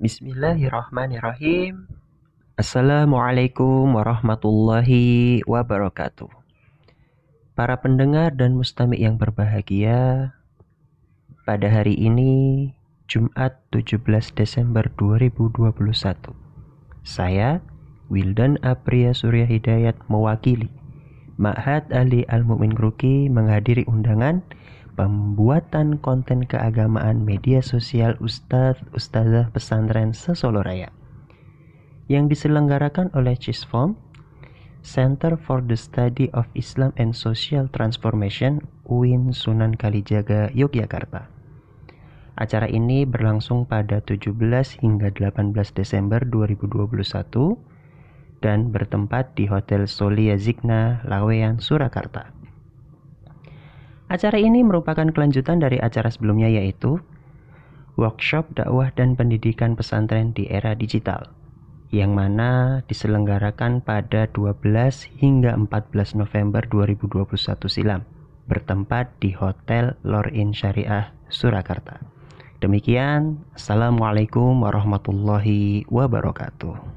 Bismillahirrahmanirrahim. Assalamualaikum warahmatullahi wabarakatuh. Para pendengar dan mustami yang berbahagia, pada hari ini Jumat 17 Desember 2021. Saya Wildan Apria Surya Hidayat mewakili Ma'had Ali Al-Mu'min Gruki menghadiri undangan pembuatan konten keagamaan media sosial Ustadz Ustazah Pesantren Sesolo Raya yang diselenggarakan oleh CISFOM Center for the Study of Islam and Social Transformation UIN Sunan Kalijaga Yogyakarta. Acara ini berlangsung pada 17 hingga 18 Desember 2021 dan bertempat di Hotel Solia Zigna, Lawean, Surakarta. Acara ini merupakan kelanjutan dari acara sebelumnya yaitu workshop dakwah dan pendidikan pesantren di era digital yang mana diselenggarakan pada 12 hingga 14 November 2021 silam bertempat di Hotel Lorin Syariah Surakarta. Demikian, Assalamualaikum warahmatullahi wabarakatuh.